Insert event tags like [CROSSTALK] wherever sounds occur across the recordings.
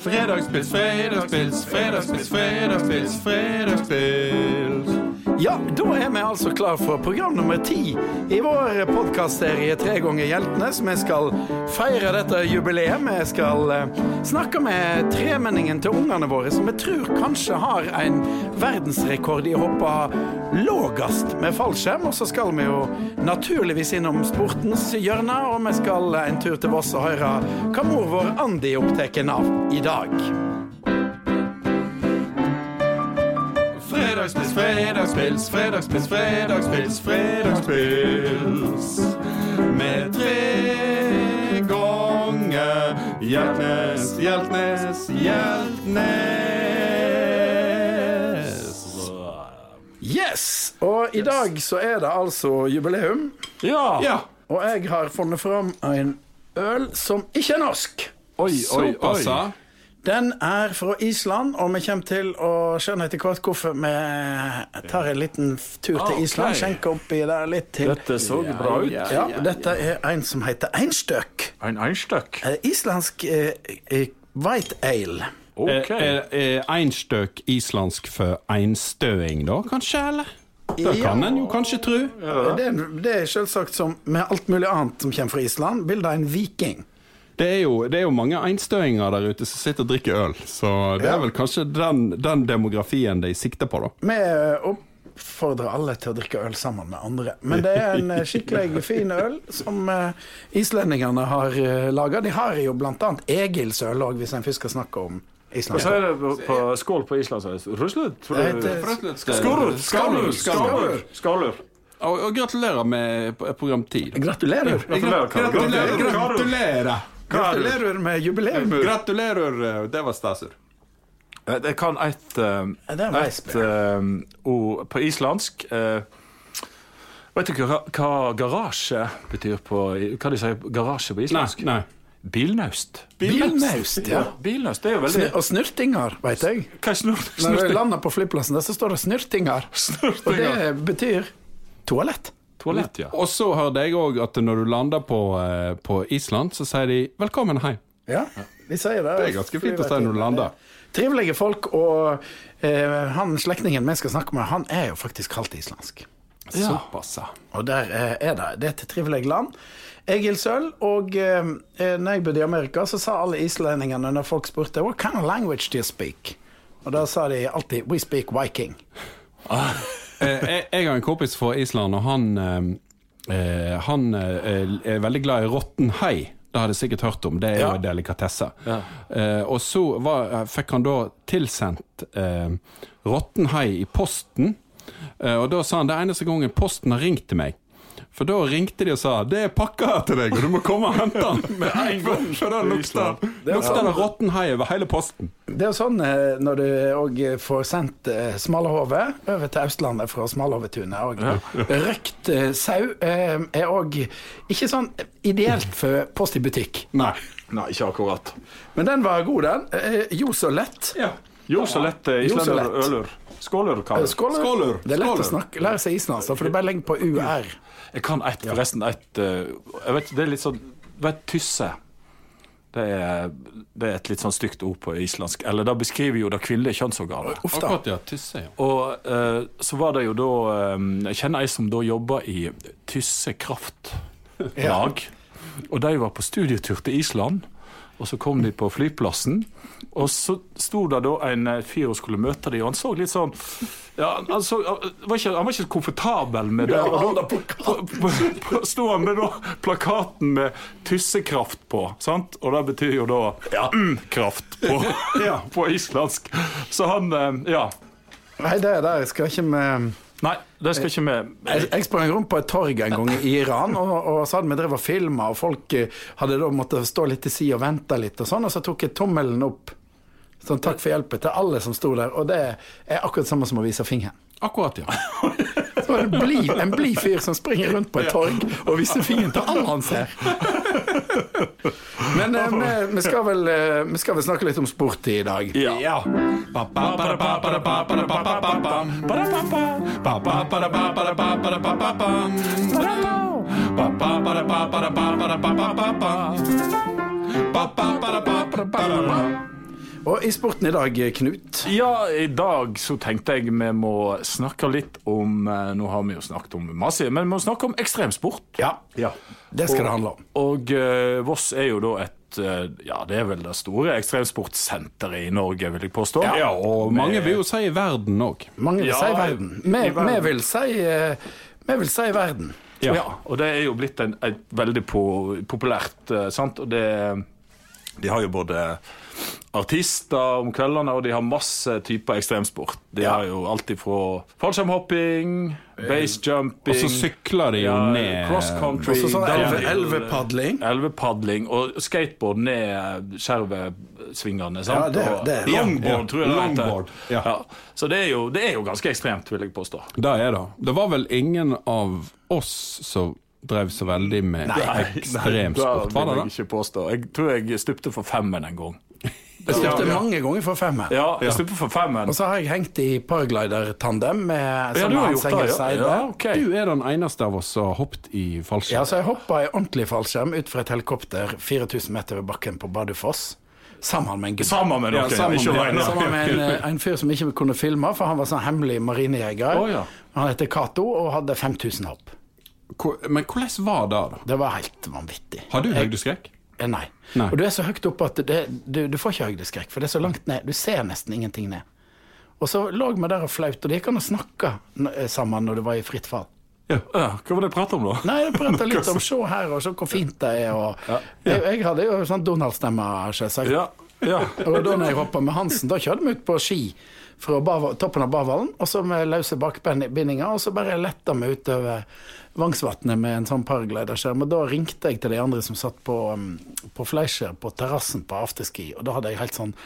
Fredagspils, fredagspils, fredagspils, fredagspils, fredagspils. Ja, da er vi altså klar for program nummer ti i vår podkastserie Tre ganger hjeltene. som Vi skal feire dette jubileet. Vi skal eh, snakke med tremenningen til ungene våre, som vi tror kanskje har en verdensrekord i å hoppe lågest med fallskjerm. Og så skal vi jo naturligvis innom sportens hjørne, og vi skal en tur til Voss og høre hva mor vår Andi er opptatt av i dag. Fredagspils, fredagspils, fredagspils, fredagspils, fredagspils. Med tre ganger Hjeltnes, Hjeltnes, Hjeltnes. Yes! Og i dag så er det altså jubileum. Ja! Ja. Og jeg har funnet fram en øl som ikke er norsk. Oi, oi, oi. Den er fra Island, og vi kommer til å skjønne etter hvert hvorfor vi tar en liten tur til Ok. Island. Skjenker oppi der litt til. Dette så bra ut. Ja, dette er en som heter Einstøk. En einstøkk. Eh, Islandsk eh, eh, white ale. Okay. Er, er einstøk islandsk for einstøing, da, kanskje? eller? Det Ja. kan en jo kanskje tro. Det det er selvsagt som med alt mulig annet som kommer fra Island, bildet av en viking. Det er, jo, det er jo mange einstøinger der ute som sitter og drikker øl, så det Ja. er vel kanskje den, den demografien de sikter på, da. Vi eh, oppfordrer alle til å drikke øl sammen med andre. Men det er en eh, skikkelig fin øl som eh, islendingene har laga. De har jo annet Egilsøl òg, hvis en først skal snakke om Hva Island. sier det på, på skål på Island? sier det? Ruslet? Skålur! Skålur! Og, og gratulerer med program 10. Gratulerer. Gratulerer. Gratulerer! Gratulerer. Gratulerer! Gratulerer med jubileum. Gratulerer! eh, Det var stasur. Eh, Jeg kan et, eh, et eh, ord på islandsk. eh, Vet du hva, hva garasje betyr på Hva de sier garasje på islandsk? nei. Bilnaust. Bilnaust, ja. Bilnaust, det er jo veldig Snur, Og snurtinger, veit jeg. Hva er snurt? Når du lander på flyplassen, der så står det snurtinger. Og det betyr toalett. Toalett, ja. Og så hørte jeg òg at når du lander på, eh, på Island, så sier de 'velkommen hjem'. Ja, de sier det. Det er ganske fint å si når du lander. Trivelige folk, og eh, han slektningen vi skal snakke med, han er jo faktisk halvt islandsk. Såpass, ja. Og der eh, er det. Det er et trivelig land. Egilsøl. Og eh, når jeg bodde i Amerika, så sa alle islendingene når folk spurte What kind of language do you speak? Og da sa de alltid We speak viking. Eh, jeg, jeg har en kompis fra Island, og han, eh, eh, han eh, er veldig glad i råtten hai. Det har jeg sikkert hørt om. Det er jo Ja. en delikatesse. Ja. Eh, og så var, fikk han da tilsendt eh, råtten hai i posten. Eh, og da sa han det eneste gangen posten har ringt til meg. For da ringte de og sa 'det er pakka her til deg, og du må komme og hente den'. [LAUGHS] med en gang. For da lukta lukta det råtten hai over hele posten. Det er jo sånn eh, når du òg får sendt eh, smalahove over til Østlandet fra Smalahovetunet. Ja, røkt eh, sau eh, er òg ikke sånn ideelt for Post i butikk. Nei. Nei, ikke akkurat. Men den var god, den. Jo så lett. Ja. Jo, så lett eh, islender og ølur. Skålur, Karl. Eh, Skåler. Skåler. Det er lett Skåler. å snakke, lære seg islandsk, for det er bare legger på UR. Jeg kan et, forresten et eh, Jeg vet, det er litt sånn vet, tysse. Det er, det er et litt sånn stygt ord på islandsk. Eller det beskriver jo det kvinnelige kjønnsorganet. Akkurat, ja. Tysse, ja. Og uh, så var det jo da um, Jeg kjenner ei som da jobba i Tysse Kraftlag. Og de var på studietur til Island. Og så kom de på flyplassen, og så sto det da en eh, fyr og skulle møte dem, og han så litt sånn ja, han, så, han, var ikke, han var ikke komfortabel med det. Ja, og han da på- på- på- sto han med da plakaten med tyssekraft på, sant? og det betyr jo da ja. kraft på, [LAUGHS] på islandsk. Så han eh, Ja. Nei, det der skal ikke vi Nei, det skal ikke vi jeg, jeg sprang rundt på et torg en gang i Iran, og, og så hadde vi drevet og filma, og folk eh, hadde da måttet stå litt til side og vente litt, og sånn, og så tok jeg tommelen opp. Sånn takk for hjelpen til alle som sto der, og det er akkurat det samme som å vise fingeren. Akkurat, ja. Så en blid, en blid fyr som springer rundt på et torg og viser fingeren til alle han ser. Men eh, vi, vi, skal vel, eh, vi skal vel snakke litt om sport i dag. Ja. Og i sporten i dag, Knut. Ja, i dag så tenkte jeg vi må snakke litt om eh, Nå har vi jo snakket om masse, men vi må snakke om ekstremsport. Ja, det skal det handle om. Og uh, Voss er jo da et eh, Ja, det er vel det store ekstremsportsenteret i Norge, vil jeg påstå. Ja, og mange vil jo si verden òg. Mange vil Ja, si verden. Vi, vi vil si Vi vil si verden. Ja. og det er jo blitt en, et veldig po populært, sant. Og det De har jo både artister om kveldene, og de har masse typer ekstremsport. De Ja. har jo alt ifra fallskjermhopping, basejumping Og så sykler de jo ned Cross country, Også sånn elvepadling. Elvepadling og skateboard ned skjervesvingene. Ja, det- Og det- longboard, tror jeg det heter. ja. Ja. Så det er, jo, det er jo ganske ekstremt, vil jeg påstå. Det er det. Det var vel ingen av oss som drev så veldig med ekstremsport, var vil det jeg det? ikke påstå. Jeg tror jeg stupte for femmen en gang. Jeg styrte mange ganger for femmen. Ja, jeg stupte for femmen. Og så har jeg hengt i paraglidertandem med Ja, du har gjort det, ja. Seide. ja ok. Du er den eneste av oss som har hoppet i Ja, så jeg hoppa i ordentlig fallskjerm ut fra et helikopter 4000 meter ved bakken på Badufoss. Sammen med en gutt. Sammen med Ja, sammen med- Sammen med en, en fyr som ikke kunne filme, for han var sånn hemmelig marinejeger. Oh, ja. Han heter Cato og hadde 5000 hopp. Hvor- Men hvordan var det, da? Det var helt vanvittig. Har du høydeskrekk? Eh, Nei. Nei. Og du er så høyt oppe at det, du, du får ikke høydeskrekk, for det er så langt ned. Du ser nesten ingenting ned. Og så lå vi der og flaut, og det gikk an å snakke eh, sammen når du var i fritt fall. Ja, hva var det jeg pratet om, da? Nei, jeg prata litt om [LAUGHS] se her, og se hvor fint det er, og jeg, jeg hadde jo sånn Donald-stemme, selvsagt. Ja, ja. Og da når jeg hoppa med Hansen, da kjørte vi ut på ski fra toppen av Bavallen, og så med løse bakbindinger, og så bare letta vi utover Vangsvatnet med en sånn paragliderskjerm. Og da ringte jeg til de andre som satt på, um, på Fleischer på terrassen på afterski, og da hadde jeg helt sånn [LAUGHS]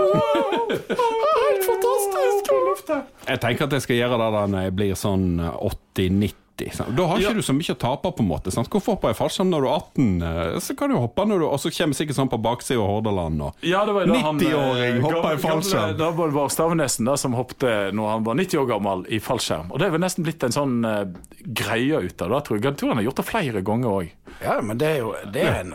Helt fantastisk! Jeg tenker at jeg skal gjøre det da når jeg blir sånn 80-90. Sant? Da har ikke Ja. du så mye å tape, på en måte. Sant? Hvorfor hopper jeg fallskjerm når du er 18? eh, Så kan du hoppe når du Og så kommer sikkert sånn på baksida av Hordaland og Ja, det var jo da han, 90-åring hopper hoppa i fallskjerm. Da var det bare Stavnesen da, som hoppet når han var 90 år gammel i fallskjerm. Og det er vel nesten blitt en sånn uh, greie ut av det, tror jeg. Jeg tror han har gjort det flere ganger òg. Ja, men det er jo det er en,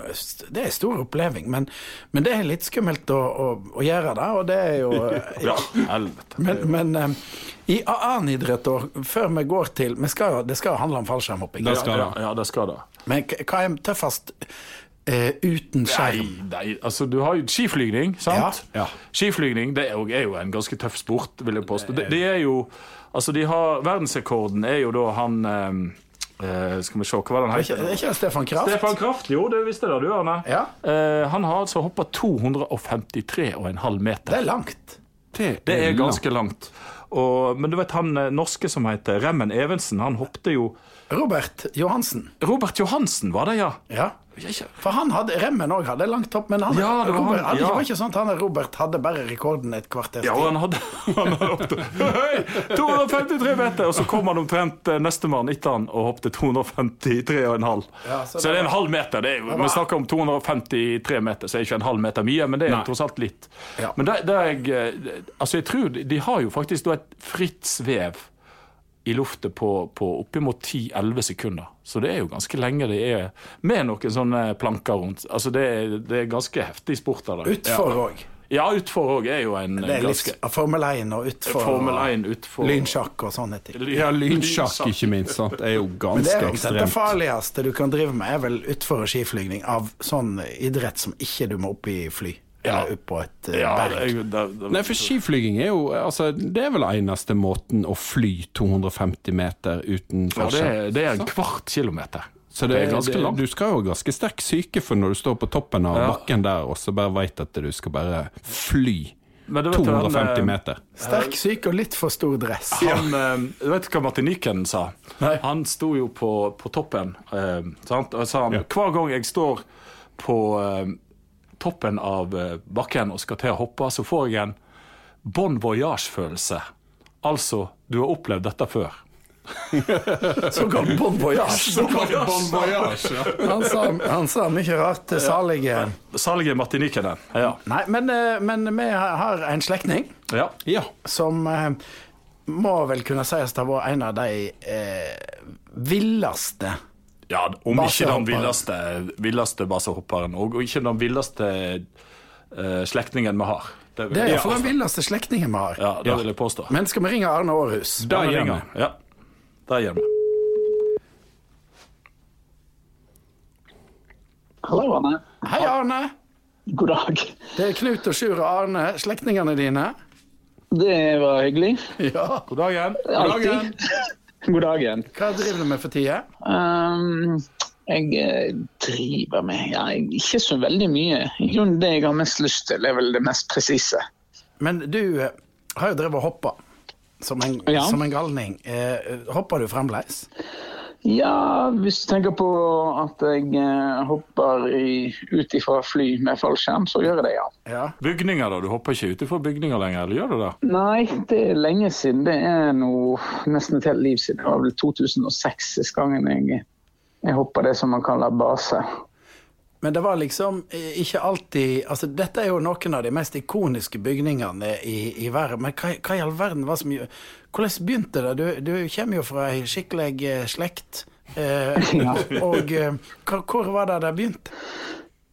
det er en stor oppleving. Men, men det er litt skummelt å, å, å gjøre det, og det er jo Ja, helvete. Men, men eh, i annen idrett, før vi går til skal, Det skal jo handle om fallskjermhopping. Det skal ja, det. ja, det skal det. Men hva er tøffest Uh, uten skjerm? nei, altså du har jo skiflygning, sant? Ja. Skiflygning det er jo, er jo en ganske tøff sport, vil jeg påstå. Det, det er jo Altså, de har Verdensrekorden er jo da han eh, eh, Skal vi se, hva var det han Er ikke, er ikke Stefan Kraft? Stefan Kraft, jo, det visste det du, Arne. Ja. Uh, han har altså hoppa 253,5 meter. Det er langt. Det er ganske langt. Og, men du vet han eh, norske som heter Remmen Evensen, han hoppet jo Robert Johansen. Robert Johansen, var det, ja? Ja. Ja, For han hadde Remmen òg hadde langt hopp, men han, Ja, det var Robert, han, ja. var ikke sånn at han Robert hadde bare rekorden et kvarters Ja, og han hadde, [LAUGHS] han hadde hoppet Hei, 253 meter! Og så kom han omtrent eh, nestemann etter han og hoppet 253,5. Ja, så, så det er en halv meter. Det er det var- vi snakker om 253 meter, så er ikke en halv meter mye, men det er Nei. tross alt litt. Ja. Men det, det er eh, altså jeg tror de- har jo faktisk et fritt svev i luftet på, på oppimot 10-11 sekunder. Så det er jo ganske lenge det er med noen sånne planker rundt. Altså det, er- det er ganske heftig sport av det. Utfor òg. Ja, utfor òg er jo en Det er ganske litt Formel 1 og utfor. Formel 1 utfor Lynsjakk og sånne ting. Ja, lynsjakk, ikke minst. Sant? Det er jo Men det ganske er det farligste du kan drive med, er vel utfor og skiflygning av sånn idrett som ikke du må opp i fly. Ja. På et eh, Ja, berg. det, det, det, Nei, for skiflyging er jo altså, Det er vel eneste måten å fly 250 meter uten ja, det, det er en kvart kilometer. Så det er ganske langt. Du skal jo ha ganske sterk psyke for når du står på toppen av Ja. bakken der og så bare veit at du skal bare fly Men du vet jo, han, 250 eh, meter. Sterk syk og litt for stor dress. Han, eh, du vet hva Martin Nyken sa? Nei. Han sto jo på, på toppen. Eh, sant? Og sa han, Hver gang jeg står på eh, toppen av eh, bakken og skal til å hoppe, så får jeg en bon voyage-følelse. Altså, du har opplevd dette før. [LAUGHS] Såkalt bon voyage. [LAUGHS] Så kalt bon [LAUGHS] Han sa, han sa mye rart til salige Salige Martinikene, Ja. Nei, men, eh, men vi har en slektning ja. Ja. som eh, må vel kunne sies å ha vært en av de eh, villeste Ja, om ikke den villeste, villeste basehopperen, og og ikke den villeste uh, slektningen vi har. Det, Det er iallfall den villeste slektningen vi har. Ja, det vil jeg påstå. Men skal vi ringe Arne Aarhus? Da gjør ringer vi. Ja, da gjør vi. Hallo, Arne. Hei, Arne. God dag. Det er Knut og Sjur og Arne, slektningene dine. Det var hyggelig. Ja. God dagen. Alltid. God dagen. Hva driver du med for tida? Um, jeg eh, driver med ja, ikke så veldig mye. Grunnen det jeg har mest lyst til, er vel det mest presise. Men du eh, har jo drevet og hoppa som en, Ja. som en galning. Eh, hopper du fremdeles? Ja, hvis du tenker på at jeg eh, hopper i, ut ifra fly med fallskjerm, så gjør jeg det, ja. Ja. Bygninger, da? Du hopper ikke utenfor bygninger lenger, eller gjør du det? Nei, det er lenge siden. Det er noe nesten et helt liv siden. Det var vel 2006 sist gangen jeg, jeg hoppa det som man kaller base. Men det var liksom eh, ikke alltid altså Dette er jo noen av de mest ikoniske bygningene i, i verden. Men hva, hva i all verden var som Hvordan begynte det? Du, du kommer jo fra ei skikkelig eh, slekt. Eh, [LAUGHS] Ja. og eh, hvor, hvor var det det begynte?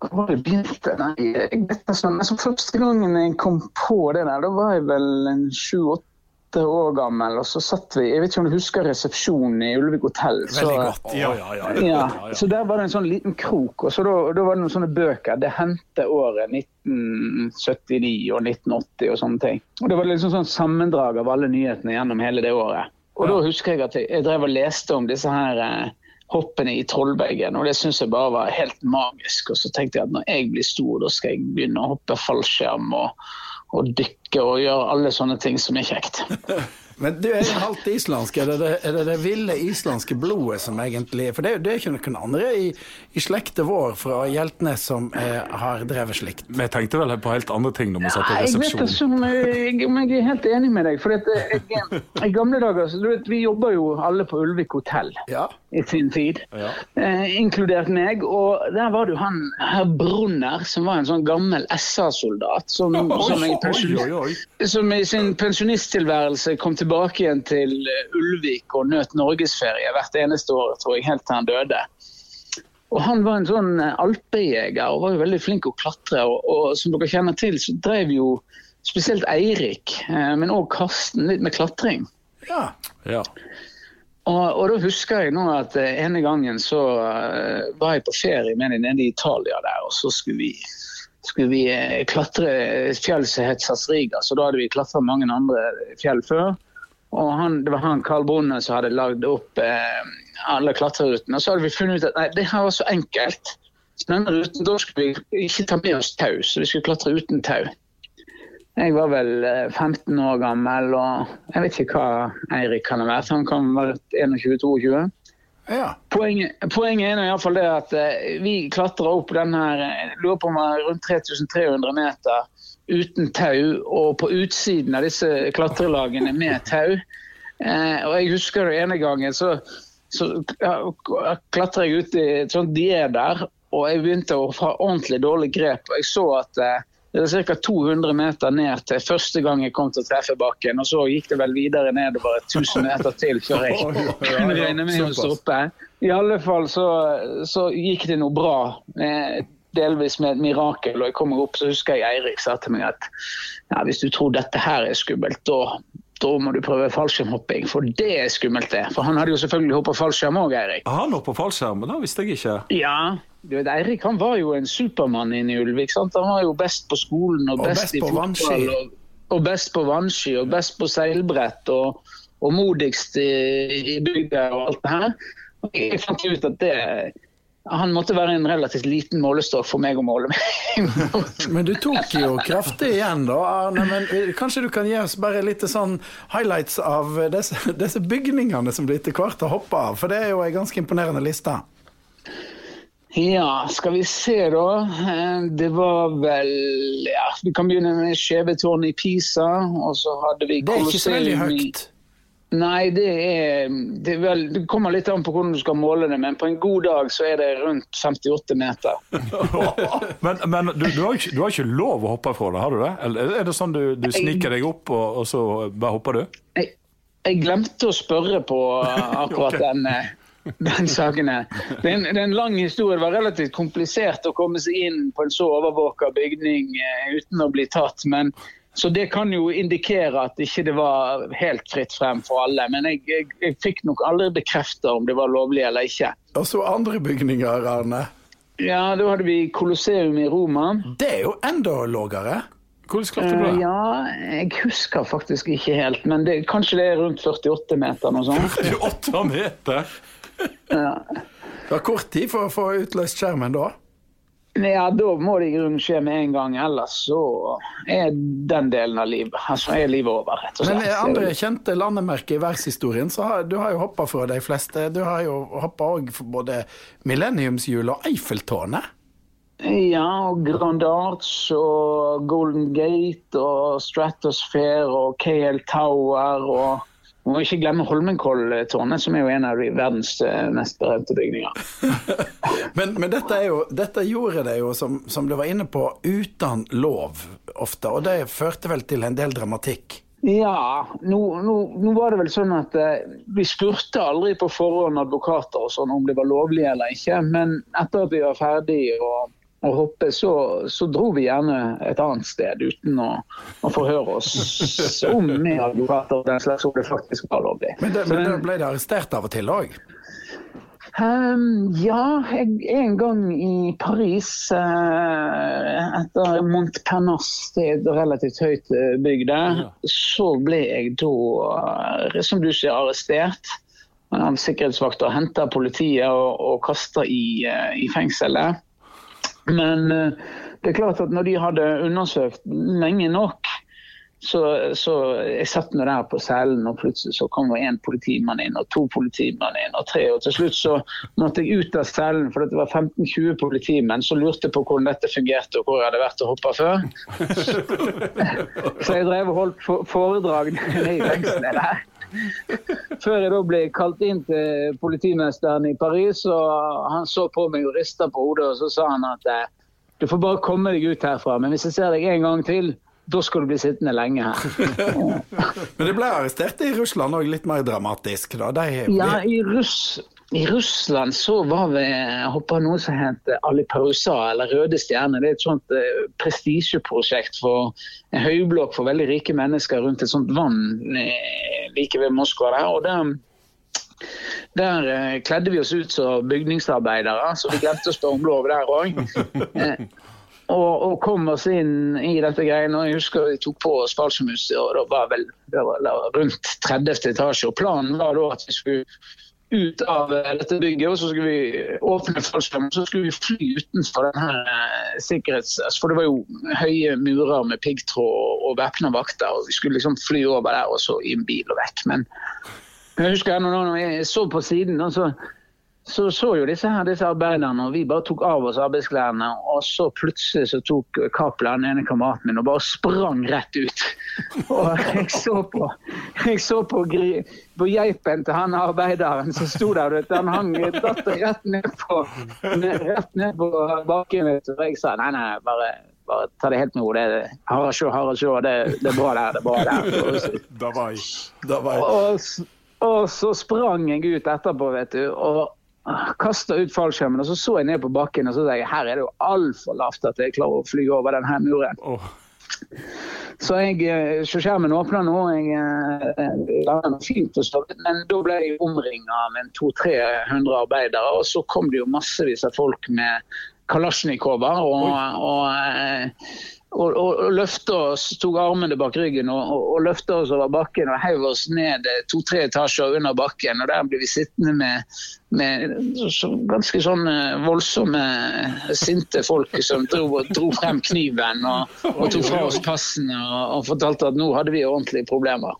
Hvor var det begynte? Nei, jeg vet ikke. Men Altså, første gangen jeg kom på det der, da var jeg vel en sju-åtte år gammel. Og så satt vi Jeg vet ikke om du husker resepsjonen i Ulvik hotell? Så, Veldig godt. Ja, ja, ja. Ja, så der var det en sånn liten krok, og så da, da var det noen sånne bøker. Det hendte året 1979 og 1980 og sånne ting. Og Det var liksom sånn sammendrag av alle nyhetene gjennom hele det året. Og da husker jeg at jeg, jeg drev og leste om disse her eh, hoppene i Trollbergen, og det syns jeg bare var helt magisk. Og så tenkte jeg at når jeg blir stor, da skal jeg begynne å hoppe fallskjerm og, og dykke og gjøre alle sånne ting som er kjekt. [LAUGHS] Men du er halvt islandsk. Er det det, er det det ville islandske blodet som egentlig For det, er jo- det er ikke noen andre i, i slekta vår fra Hjeltnes som er, har drevet slikt. Vi tenkte vel på helt andre ting når vi satt i Nei, jeg vet ikke om jeg, jeg er helt enig med deg. For at jeg, I gamle dager så du vet, Vi jobber jo alle på Ulvik hotell Ja. i sin tid. Ja. Eh, inkludert meg. Og der var det jo han herr Brunner, som var en sånn gammel SA-soldat. Som, som, som i sin pensjonisttilværelse kom tilbake igjen til Ulvik og nøt norgesferie hvert eneste år, tror jeg, helt til han døde. Og Han var en sånn alpejeger og var jo veldig flink å klatre. Og, og som dere kjenner til, så drev jo spesielt Eirik, eh, men òg Karsten, litt med klatring. ja. Ja. Og, og da husker jeg nå at eh, ene gangen så eh, var jeg på ferie med dem nede i Italia der, og så skulle vi, skulle vi klatre fjell som het Sassriga, så da hadde vi klatra mange andre fjell før. Og han, det var han Carl Bonde som hadde lagd opp eh, alle klatrerutene. Og så hadde vi funnet ut at nei, det her var så enkelt. Så denne ruten, da skulle vi ikke ta med oss tau, så vi skulle klatre uten tau. Jeg var vel eh, 15 år gammel, og jeg vet ikke hva Eirik kan ha vært. Han kan ha vært 21-22. ja. Poenget, poenget er nå i hvert fall det at eh, vi klatra opp den her eh, lurer på om det var rundt 3300 meter uten tau, og på utsiden av disse klatrelagene med tau. Eh, og jeg husker det ene gangen så, så ja, klatra jeg ut i et sånt der, og jeg begynte å få ordentlig dårlig grep. og Jeg så at eh, det er ca. 200 meter ned til første gang jeg kom til å treffe bakken. Og så gikk det vel videre nedover 1000 meter til før jeg [LAUGHS] kunne regne med å stoppe. I alle fall så, så gikk det noe bra. Eh, delvis med et mirakel. Og jeg kommer opp, så husker jeg Eirik sa til meg at ja, hvis du tror dette her er skummelt, da, da må du prøve fallskjermhopping. For det er skummelt, det. For han hadde jo selvfølgelig hoppa fallskjerm òg, Eirik. Han hoppa fallskjerm, det visste jeg ikke. Ja, du vet, Eirik han var jo en supermann inne i Ulvik. sant? Han var jo best på skolen og, Og best, best i fotball. Og, og best på vannski og best på seilbrett og, og modigst i, i bygda og alt det her. Og jeg fant ut at det han måtte være en relativt liten målestokk for meg å måle mot. [LAUGHS] Men du tok jo kraftig igjen, da, Arne. Men eh, kanskje du kan gi oss bare litt sånn highlights av disse, [LAUGHS] disse bygningene som du etter hvert har hoppa av? For det er jo en ganske imponerende liste. Ja, skal vi se da. Eh, Det var vel ja, Vi kan begynne med Skjevetårnet i Pisa. Og så hadde vi Det er ikke så veldig Colosseum høyt. Nei, det er, det er vel Det kommer litt an på hvordan du skal måle det, men på en god dag så er det rundt 58 meter. [LAUGHS] Men, men du, du, har ikke, du har ikke lov å hoppe fra det, har du det? Eller er det sånn du, du sniker deg opp, og, og så bare hopper du? Jeg, jeg glemte å spørre på [LAUGHS] akkurat okay. den. eh, den saken her. Det er, en, det er en lang historie. Det var relativt komplisert å komme seg inn på en så overvåka bygning eh, uten å bli tatt. Men, så det kan jo indikere at ikke det var helt fritt frem for alle. Men jeg, jeg, jeg fikk nok aldri bekrefta om det var lovlig eller ikke. Og så andre bygninger, Arne. Ja, da hadde vi Colosseum i Roma. Det er jo enda lavere. Hvordan klarte du Eh, det? ja, jeg husker faktisk ikke helt, men det, kanskje det er rundt 48 meter noe sånt. 48 meter! ja. Det var kort tid for å få utløst skjermen da. Ja, da må det i grunnen skje med en gang, ellers så er den delen av livet altså er livet over, rett og slett. Men eh, andre kjente landemerker i verdenshistorien, så har, du har jo hoppa fra de fleste. Du har jo hoppa òg for både millenniumshjulet og Eiffeltårnet. Ja, og Grand Arts og Golden Gate og Stratosphere og KL Tower og må ikke glemme Holmenkolltårnet, som er jo en av de verdens eh, mest berømte bygninger. [LAUGHS] Men, men dette, jo, dette gjorde det jo, som, som du var inne på, uten lov ofte. Og det førte vel til en del dramatikk. Ja, nå, nå, nå var det vel sånn at eh, vi spurte aldri på forhånd advokater og sånn om det var lovlig eller ikke. Men etter at vi var ferdig å, å hoppe, så, så dro vi gjerne et annet sted uten å, å forhøre oss om med advokater og den slags som det faktisk var lovlig. Men, det, men, men ble de arrestert av og til òg. Um, ja, jeg, en gang i Paris uh, etter Montparnasse, det er et relativt høyt eh, bygg der, så ble jeg da, eh, som du sier, arrestert av sikkerhetsvakter. Henta politiet og, og kasta i, uh, i fengselet. Men eh, det er klart at når de hadde undersøkt lenge nok, så, så jeg satt nå der på cellen, og plutselig så kom det én politimann inn, og to politimann inn, og tre. Og til slutt så måtte jeg ut av cellen, for det var 15-20 politimenn som lurte på hvordan dette fungerte, og hvor jeg hadde vært og hoppa før. [LAUGHS] Så jeg drev og holdt foredrag nede i fengselet der. Før jeg da ble kalt inn til politimesteren i Paris, og han så på meg og rista på hodet, og så sa han at eh, du får bare komme deg ut herfra, men hvis jeg ser deg en gang til, da skal du bli sittende lenge her. [LAUGHS] Men det ble arrestert i Russland òg, litt mer dramatisk. da. De, Ja, i, Russ, i Russland så var vi hoppa noe som het Alipausa, eller Røde stjerner. Det er et sånt eh, prestisjeprosjekt for en høyblokk for veldig rike mennesker rundt et sånt vann eh, like ved Moskva. der, og der der eh, kledde vi oss ut som bygningsarbeidere, så vi glemte å spørre om lov der òg. [LAUGHS] Eh, og, og kom oss inn i dette greiene. Jeg husker vi tok på oss fallskjermutstyr, og var vel det var, rundt 30. etasje. og Planen var da at vi skulle ut av dette bygget, og så skulle vi åpne fallskjermen. Så skulle vi fly utenfor denne eh, sikkerhets... altså, For det var jo høye murer med piggtråd og, væpna vakter. og Vi skulle liksom fly over der og så i en bil og vekk. Men jeg husker jeg når jeg så på siden, og så så så jo disse her, disse arbeiderne, og vi bare tok av oss arbeidsklærne. Og så plutselig så tok Cappelen, ene kameraten min, og bare sprang rett ut. [LAUGHS] Og jeg så på, jeg så på, gri- på geipen til han arbeideren som sto der. vet du, Han hang datt rett ned på, rett ned på bakken. vet Og jeg sa nei, nei, bare, bare ta det helt med ro. Det er Harald Sjå, det, det er bra der, det er bra der. [LAUGHS] Da var jeg da var og, s- og så sprang jeg ut etterpå, vet du. og Kasta ut fallskjermen, og så så jeg ned på bakken og så sa jeg, her er det jo altfor lavt at jeg klarer å fly over denne muren. Oh. Så jeg, eh, så skjermen åpna nå. Jeg eh, la den fint og men da ble jeg omringa med en 200-300 arbeidere. Og så kom det jo massevis av folk med kalasjnikover og, og, eh, og, og, og løfta oss, tok armene bak ryggen og, og, løfta oss over bakken og heiv oss ned eh, to-tre etasjer under bakken. Og der ble vi sittende med, med så, ganske sånn eh, voldsomme, sinte folk som dro, dro frem kniven og, tok fra oss passene og, fortalte at nå hadde vi ordentlige problemer.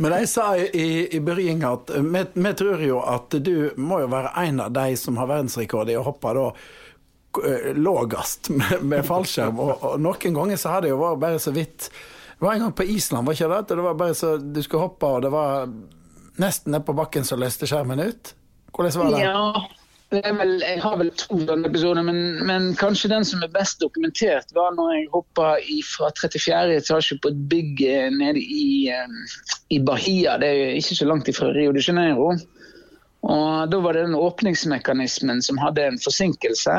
Men jeg sa i, i, begynnelsen at vi tror jo at du må jo være en av de som har verdensrekord i å hoppe da eh, lågest [LAUGHS] med, med fallskjerm. Og, og noen ganger så har det jo vært bare så vidt Det var en gang på Island, var ikke det? Det var bare så du skulle hoppe, og det var nesten ned på bakken som løste skjermen ut. Hvordan var det? Ja, vel, jeg har vel to sånne episoder, men, men kanskje den som er best dokumentert, var når jeg hoppa fra 34. etasje på et bygg eh, nede i, eh, i Bahia. Det er ikke så langt ifra Rio de Janeiro. Og Da var det den åpningsmekanismen som hadde en forsinkelse.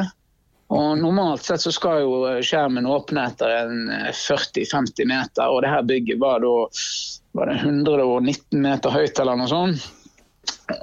Og Normalt sett så skal jo skjermen åpne etter en 40-50 meter, og det her bygget var da var det 119 meter høyt eller noe sånt.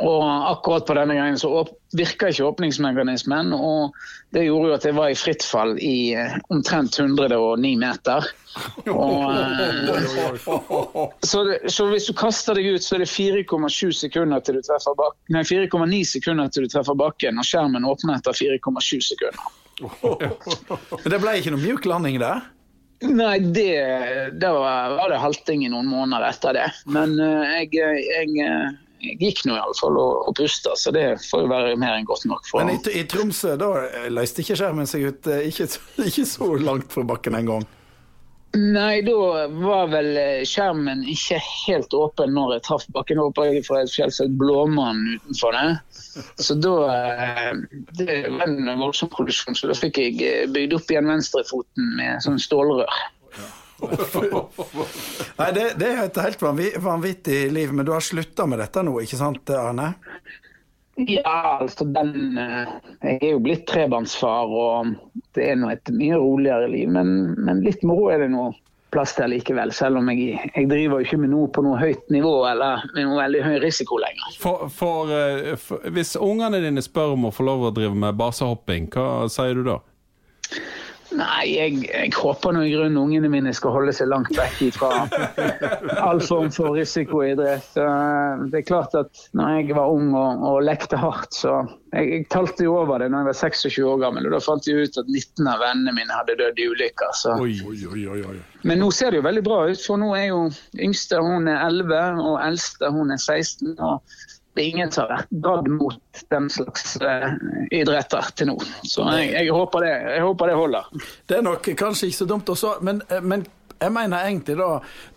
Og akkurat på denne gangen så virka ikke åpningsmekanismen, og det gjorde jo at jeg var i fritt fall i eh, omtrent 109 meter. [LAUGHS] Og, eh, så, det, så, hvis du kaster deg ut, så er det 4,7 sekunder til du treffer bakken. Nei, 4,9 sekunder til du treffer bakken, og skjermen åpner etter 4,7 sekunder. [LAUGHS] Men det ble ikke noe mjuk landing der? Nei, det, da var det halting i noen måneder etter det. Men uh, jeg, jeg, jeg gikk nå iallfall og, og pusta, så det får jo være mer enn godt nok. For. Men i, i Tromsø da løste ikke skjermen seg ut eh, ikke, [LAUGHS] ikke så langt fra bakken en gang? Nei, da var vel eh, skjermen ikke helt åpen når jeg traff bakken. Hoppa jeg fra et fjell som Blåmann utenfor det. Så da eh, Det var en voldsom produksjon, så da fikk jeg bygd opp igjen venstrefoten med sånn stålrør. [LAUGHS] Nei, det, det, er et helt vanvittig liv, men du har slutta med dette nå, ikke sant Arne? Ja, altså den eh, Jeg er jo blitt trebarnsfar, og det er nå et mye roligere liv. Men, men litt moro er det nå plass til likevel, selv om jeg, jeg driver ikke med noe på noe høyt nivå eller med noe veldig høy risiko lenger. For, for, eh, for, hvis ungene dine spør om å få lov å drive med basehopping, hva sier du da? Nei, jeg, jeg håper nå i grunnen ungene mine skal holde seg langt vekk fra [LAUGHS] all form for risikoidrett. Det er klart at når jeg var ung og, og lekte hardt, så jeg, jeg talte jo over det når jeg var 26 år gammel. og Da fant jeg ut at 19 av vennene mine hadde dødd i ulykker. Så. Oi, oi, oi, Men nå ser det jo veldig bra ut, for nå er jo yngste hun er 11 og eldste hun er 16. og det er ingen som har vært dratt mot den slags uh, idretter til nå. Så jeg, jeg, håper det, jeg, håper det, holder. Det er nok kanskje ikke så dumt også, men, eh, men jeg mener egentlig da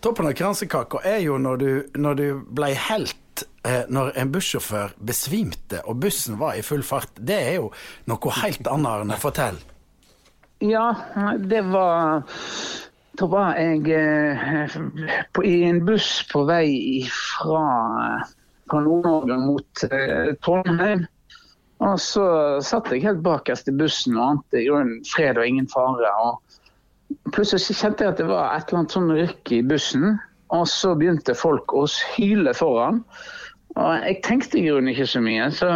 Toppen av kransekaka er jo når du, når du ble helt eh, når en bussjåfør besvimte og bussen var i full fart. Det er jo noe helt annet enn å fortelle. Ja, det var da var jeg på, i en buss på vei fra Nord-Norge mot eh, Trondheim. Og så satt jeg helt bakerst i bussen og ante i grunnen fred og ingen fare. og Plutselig kjente jeg at det var et eller annet sånn rykk i bussen. Og så begynte folk å hyle foran. Og jeg tenkte i grunnen ikke så mye. Så,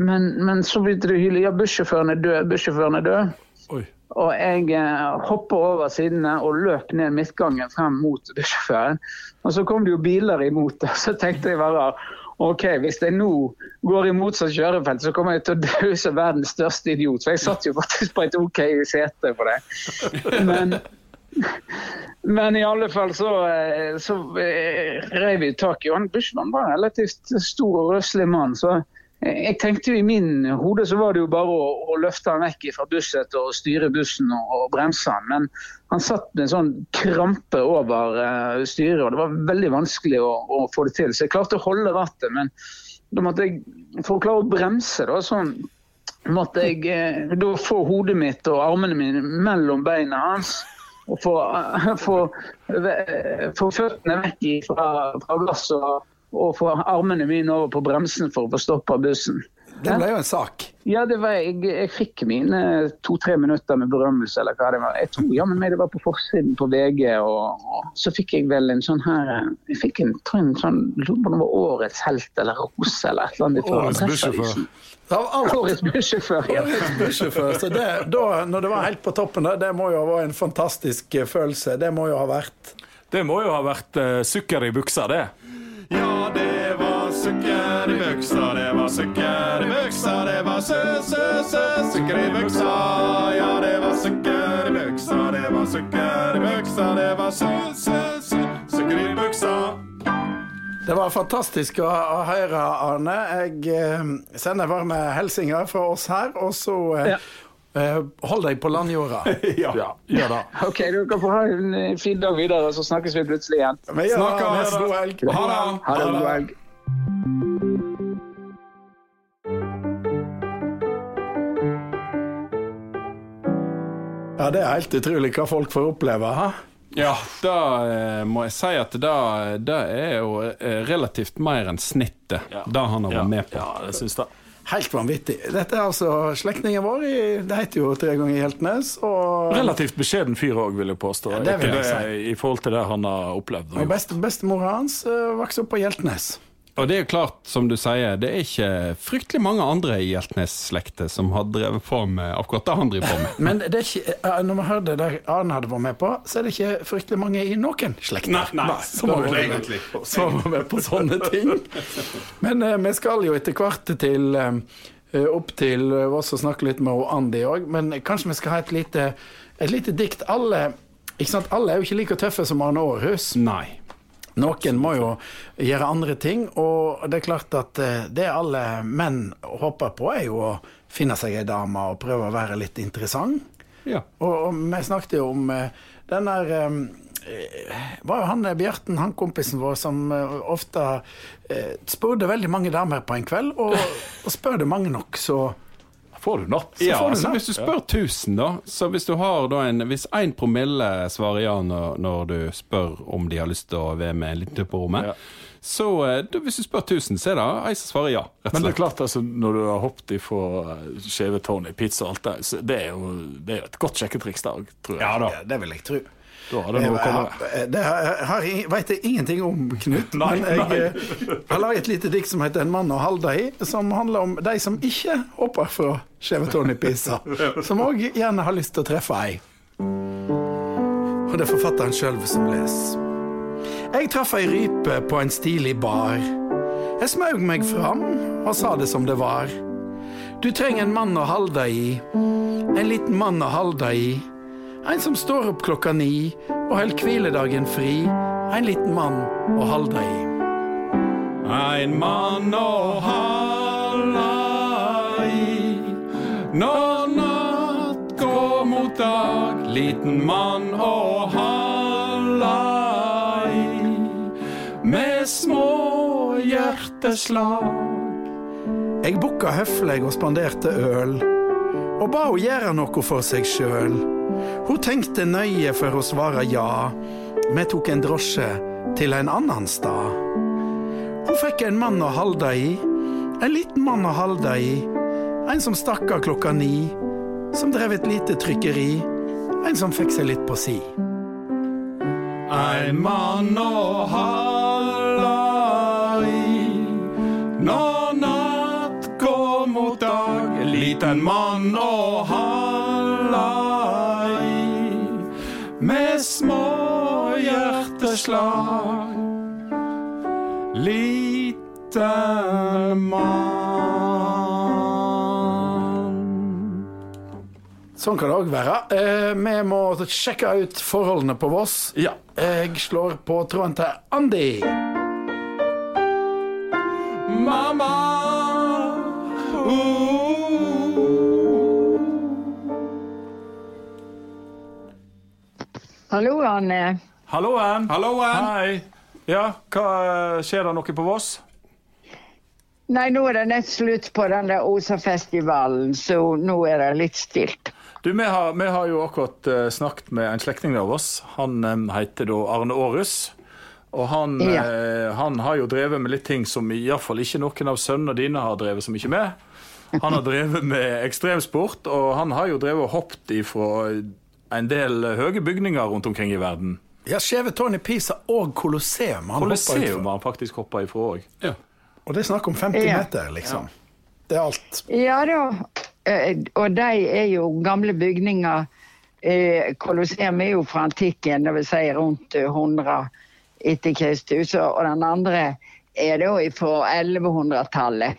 men, men, så begynte de å hyle. Ja, bussjåføren er død, bussjåføren er død. Oi. Og jeg eh, hoppa over sidene og løp ned midtgangen frem mot bussjåføren. Og så kom det jo biler imot, og så tenkte jeg bare OK, hvis jeg nå går i motsatt kjørefelt, så kommer jeg til å som verdens største idiot. For jeg satt jo faktisk på et OK sete på det. Men, men i alle fall så, eh, så rev vi tak i han. Bushman var en relativt stor og røslig mann. så jeg tenkte jo I min hode så var det jo bare å, å løfte han vekk fra busset og styre bussen og, og bremse han. Men han satt med en sånn krampe over uh, styret, og det var veldig vanskelig å, å, få det til. Så jeg klarte å holde rattet, men da måtte jeg, for å klare å bremse, da, sånn, måtte jeg uh, da få hodet mitt og armene mine mellom beina hans. Og få, uh, få, få føttene vekk fra, fra glasset. Og, få armene mine over på bremsen for å få stoppa bussen. Det ble jo en sak. Ja, det var, jeg, jeg fikk mine to-tre minutter med berømmelse. eller hva det var. Jeg tror jammen meg det var på forsiden på VG. Og, og, så fikk jeg vel en sånn her Jeg fikk en, en sånn, lurer på om det var Årets helt eller rose eller et eller annet. Årets bussjåfør. Årets bussjåfør, ja. Årets bussjåfør. Så det, da, når det var helt på toppen, det må jo ha vært en fantastisk følelse. Det må jo ha vært Det må jo ha vært uh, sukker i buksa, det. Ja, det var sukker i buksa, det var sukker i buksa, det var sø-sø-sø, sukker i buksa. Ja, det var sukker i buksa, det var sukker i buksa, det var sø-sø-sø, sukker i buksa. Det var fantastisk å, å høre, Arne. Jeg eh, sender varme hilsener fra oss her. Og så eh, ja. Uh, hold deg på landjorda. [LAUGHS] ja, gjør det. OK, dere får ha en eh, fin dag videre, så snakkes vi plutselig igjen. Vi Snakkes. God helg. Ha det. Ha det. God helg. Ja, det er helt utrolig hva folk får oppleve. Ha? Ja, da eh, må jeg si at det, det er jo eh, relativt mer enn snittet, Ja. det han har Ja, med på. ja, det synes jeg. Helt vanvittig. Dette er altså slektningen vår. i- Det heter jo Tre ganger Hjeltnes. Og, Relativt beskjeden fyr òg, vil jeg påstå. Ja, det vil jeg si. I forhold til det han har opplevd. og best bestemora hans uh, vokste opp på Hjeltnes. Og det er jo klart, som du sier, det er ikke fryktelig mange andre i Hjeltnes-slekta som har drevet på med akkurat det han driver på med. [LAUGHS] Men det ikke, eh, når vi hørte det Arne hadde vært med på, så er det ikke fryktelig mange i noen slekter Nei, nei, egentlig. som har vært med på sånne ting. Men eh, vi skal jo etter hvert til eh, opp til oss og snakke litt med Andi òg, men kanskje vi skal ha et lite, et lite dikt. Alle? Alle er jo ikke like tøffe som Arne Aarhus. Nei. Noen må jo gjøre andre ting, og det er klart at eh, det alle menn håper på, er jo å finne seg ei dame og prøve å være litt interessant. Ja. Og, og vi snakket jo om eh, den der eh, var jo han Bjarten, han kompisen vår, som ofte eh, spurte veldig mange damer på en kveld. Og, [LAUGHS] og spør det mange nok, så Får du napp? Ja, får du altså napp. Hvis du spør 1000, da Så hvis du har da en Hvis én promille svarer ja når, når du spør om de har lyst til å være med en liten tur på rommet, Ja. så eh, da, hvis du spør 1000, så er det ei som svarer ja. Rett og Men det er klart, altså, når du har hoppet ifra eh, skjeve tårn i pizza og alt det, så det er jo det er jo et godt sjekketriks der, tror jeg. Ja da. ja, det vil jeg tro. Da har det noe å komme. Jeg- Det har, jeg- ingenting om, Knut. Nei, men jeg eh, har laget et lite dikt som heter 'En mann å halda i', som handler om de som ikke hopper fra skjevetårn i Pisa. [LAUGHS] Som òg gjerne har lyst til å treffe ei. Og det er forfatteren sjøl som leser. Jeg traff ei rype på en stilig bar. Jeg smaug meg fram og sa det som det var. Du trenger en mann å halda i, en liten mann å halda i. En som står opp klokka ni og held hviledagen fri. En liten mann å halda i. En mann å halda i når natt går mot dag. Liten mann å halda i med små hjerteslag. Jeg bukka høfleg og spanderte øl, og ba ho gjera noe for seg sjøl. Hun tenkte nøye før hun svara ja. Vi tok en drosje til en annen stad. Hun fikk en mann å halda i, en liten mann å halda i. En som stakk av klokka ni, som drev et lite trykkeri. En som fikk seg litt på si. En mann å halda i når natt går mot dag. Liten mann å halda små hjerteslag. Liten mann. Sånn kan det òg være. Eh, vi må sjekke ut forholdene på Voss. Ja. Jeg slår på tråden til Andi. Mamma uh. Hallo, Anne. Halloen! Halloen! Hei! Ja, hva skjer det noe på Voss? Nei, nå er det nett slutt på den der Osa-festivalen, så nå er det litt stilt. Du, vi har, vi har jo akkurat eh, snakket med en slektning av oss. Han eh, heter da Arne Aarhus. Og han, Ja. eh, han har jo drevet med litt ting som iallfall ikke noen av sønnene dine har drevet så mye med. Han har [LAUGHS] drevet med ekstremsport, og han har jo drevet og hoppet ifra en del høye bygninger rundt omkring i verden. Ja, Skjeve tårn i Pisa og Colosseum. Han Colosseum har han faktisk hoppa ifra òg. Ja. Og det er snakk om 50 Ja. meter, liksom. Det er alt. Ja da, eh, og de er jo gamle bygninger. Eh, Colosseum er jo fra antikken, dvs. Si rundt eh, 100 etter Kristus. Og den andre er da fra 1100-tallet.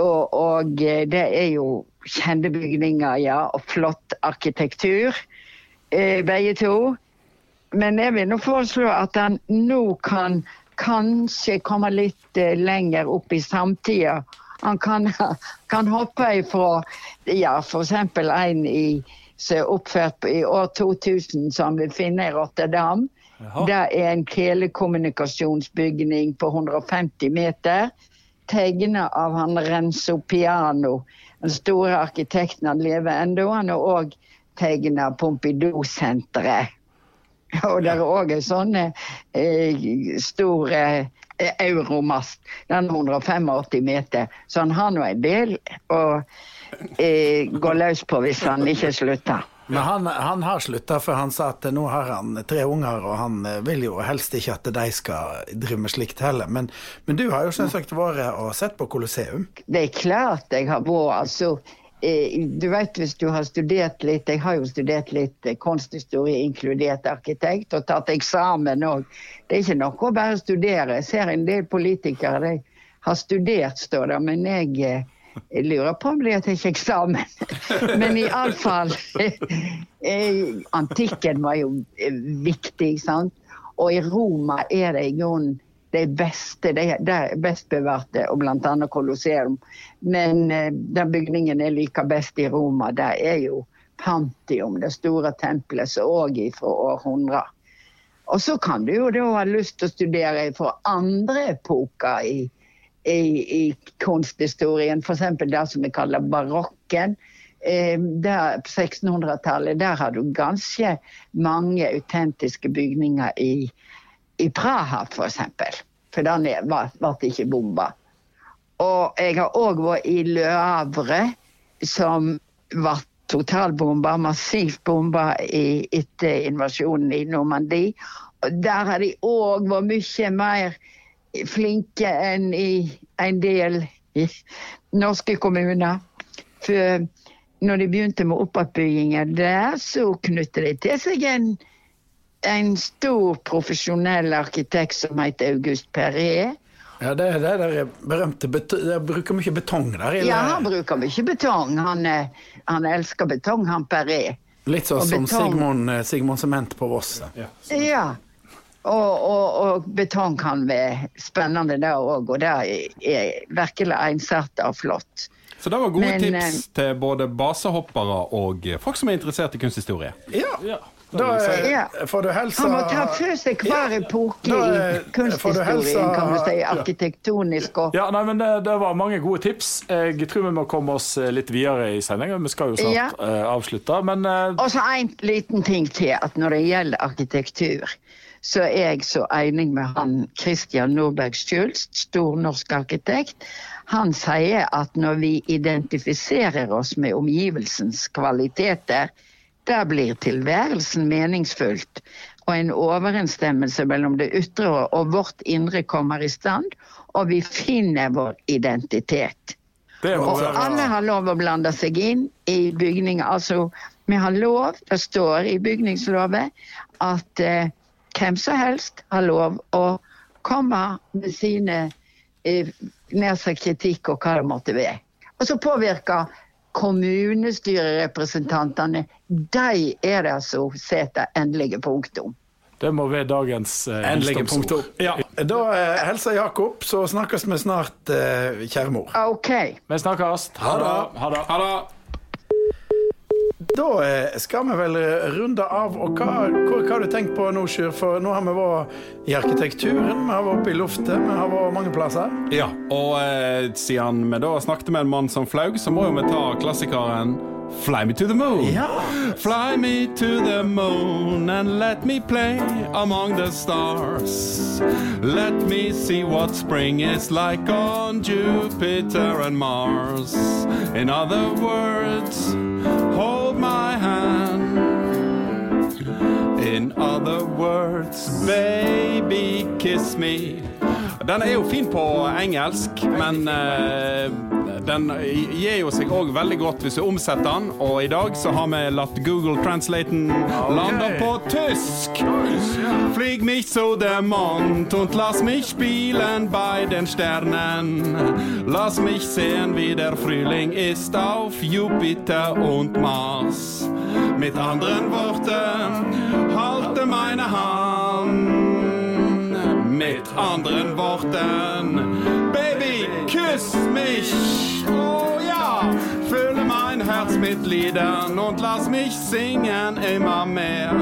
Og, og eh, det er jo kjente bygninger, ja, og flott arkitektur, eh, begge to. Men jeg vil nå foreslå at han nå kan kanskje komme litt eh, lenger opp i samtida. Han kan, [LAUGHS] kan hoppe ifra ja, f.eks. en i, som er oppført i år 2000, som vi finner i Rotterdam. Jaha. Det er en telekommunikasjonsbygning på 150 meter. Tegna av han Renzo Piano, den store arkitekten. Han lever ennå. Han er òg tegna Pompidou-senteret. [LAUGHS] Og det er òg en sånn eh, stor eh, euromast. Den er 185 meter, så han har nå en del å eh, gå løs på hvis han ikke slutter. Men han, han har slutta, for han sa at nå har han tre unger, og han eh, vil jo helst ikke at de skal drive med slikt heller. Men, men du har jo selvsagt vært og sett på Colosseum. Det er klart jeg har vært. altså du vet hvis du har studert litt Jeg har jo studert litt eh, kunsthistorie, inkludert arkitekt, og tatt eksamen òg. Det er ikke noe å bare studere. Jeg ser en del politikere de har studert, står det. Men jeg, eh, jeg lurer på om de har tatt eksamen. [LAUGHS] Men iallfall [LAUGHS] Antikken var jo eh, viktig, sant. Og i Roma er det i grunnen de beste, de, de best bevarte, og bl.a. Colosseum. Men eh, den bygningen jeg liker best i Roma, det er jo Pantium, det store tempelet, som òg er fra århundrer. Og så kan du jo da ha lyst til å studere fra andre epoker i, i, i kunsthistorien, f.eks. det som vi kaller barokken. Eh, på 1600-tallet der har du ganske mange autentiske bygninger i, i Praha, f.eks. For, eksempel. for den ble ikke bomba. Og jeg har òg vært i Le Havre, som ble totalbomba, massivt bomba etter invasjonen i Normandie. Og der har de òg vært mye mer flinke enn i en del norske kommuner. For når de begynte med oppbyggingen der, så knyttet de til seg en, en stor profesjonell arkitekt som heter August Perret. Ja, det er det der berømte De bruker mye betong der. Ja, han bruker mye betong. Han, han elsker betong, han Perret. Litt sånn som Sigmund, Sigmund Sement på Voss. Ja. ja. Og, og, og, betong kan være spennende der òg, og det er virkelig ensartet og flott. Så det var gode Men, tips til både basehoppere og folk som er interessert i kunsthistorie. Ja, ja. Da får du hilse Han må ta for seg hver epoke ja. i kunsthistorien, kan du si. Arkitektonisk og Ja, nei, men det, det, var mange gode tips. Jeg tror vi må komme oss eh, litt videre i sendinga. Vi skal jo snart ja. uh, avslutte, men uh... Og så en liten ting til. At når det gjelder arkitektur, så er jeg så enig med han Christian Norberg Schultz, stor norsk arkitekt. Han sier at når vi identifiserer oss med omgivelsens kvaliteter, da blir tilværelsen meningsfullt, og en overensstemmelse mellom det ytre og vårt indre kommer i stand, og vi finner vår identitet. Og alle har lov å blande seg inn i bygninger. Altså, vi har lov, det står i bygningsloven, at eh, hvem som helst har lov å komme med sine eh, nær seg kritikk og hva det måtte være. Og så påvirker kommunestyrerepresentantene, de er det som setter endelige punktum. Det må være dagens eh, endelige punktum. Ja. Da eh, hilser Jakob, så snakkes vi snart, eh, kjære mor. OK. Vi snakkes. Ha det. Ha det. Da eh, skal vi vel runde av. Og hva, hva, hva har du tenkt på nå, Sjur? For nå har vi vært i arkitekturen, vi har vært oppe i luftet, vi har vært mange plasser. Ja, og eh, siden vi da snakket med en mann som flaug, så må jo vi ta klassikeren Fly me to the moon. Ja. Fly me to the moon and let me play among the stars. Let me see what spring is like on Jupiter and Mars. In other words, hold hand. In other words, baby, kiss me. Den er jo fin på engelsk, men uh, den gir jo seg òg veldig godt hvis du omsetter den, og i dag så har vi latt Google Translaten lande på tysk. Flyg mich so der Mond und lass mich spielen bei den Sternen. Lass mich sehen, wie der Frühling ist auf Jupiter und Mars. Mit anderen Worten, halte meine Hand. Mit anderen Worten, küss mich. Oh ja, fülle mein Herz mit Liedern und lass mich singen immer mehr.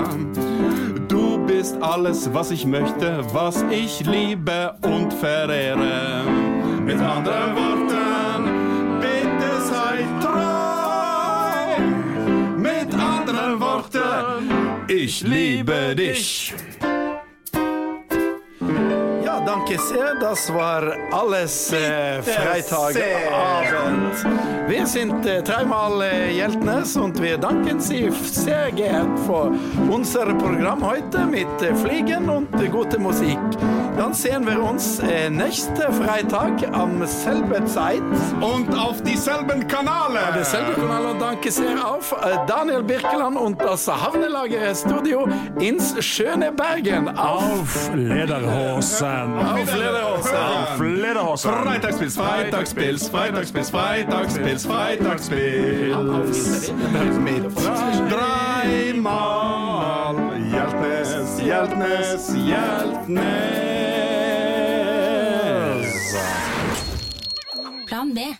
Du bist alles, was ich möchte, was ich liebe und verehre. Mit anderen Worten, bitte sei treu. Mit anderen Worten, ich Ich liebe dich. Danke sehr. Das war alles äh, Freitagabend. Wir sind äh, dreimal äh, Hjeltnes und wir danken Sie sehr gern für unser Programm heute mit äh, Fliegen und gute Musik. Dann sehen wir uns äh, nächste Freitag am selben Zeit. Und auf dieselben Kanale. Dasselbe Kanal und danke sehr auf äh, Daniel Birkeland und das Havnelager Studio ins schöne Bergen. Auf, Auf Lederhosen. auf Lederhosen. Auf Lederhosen. Freitagspils, Freitagspils, Freitagspils, Freitagspils, Freitagspils. Mit dreimal Hjeltnes, Hjeltnes, Hjeltnes. There.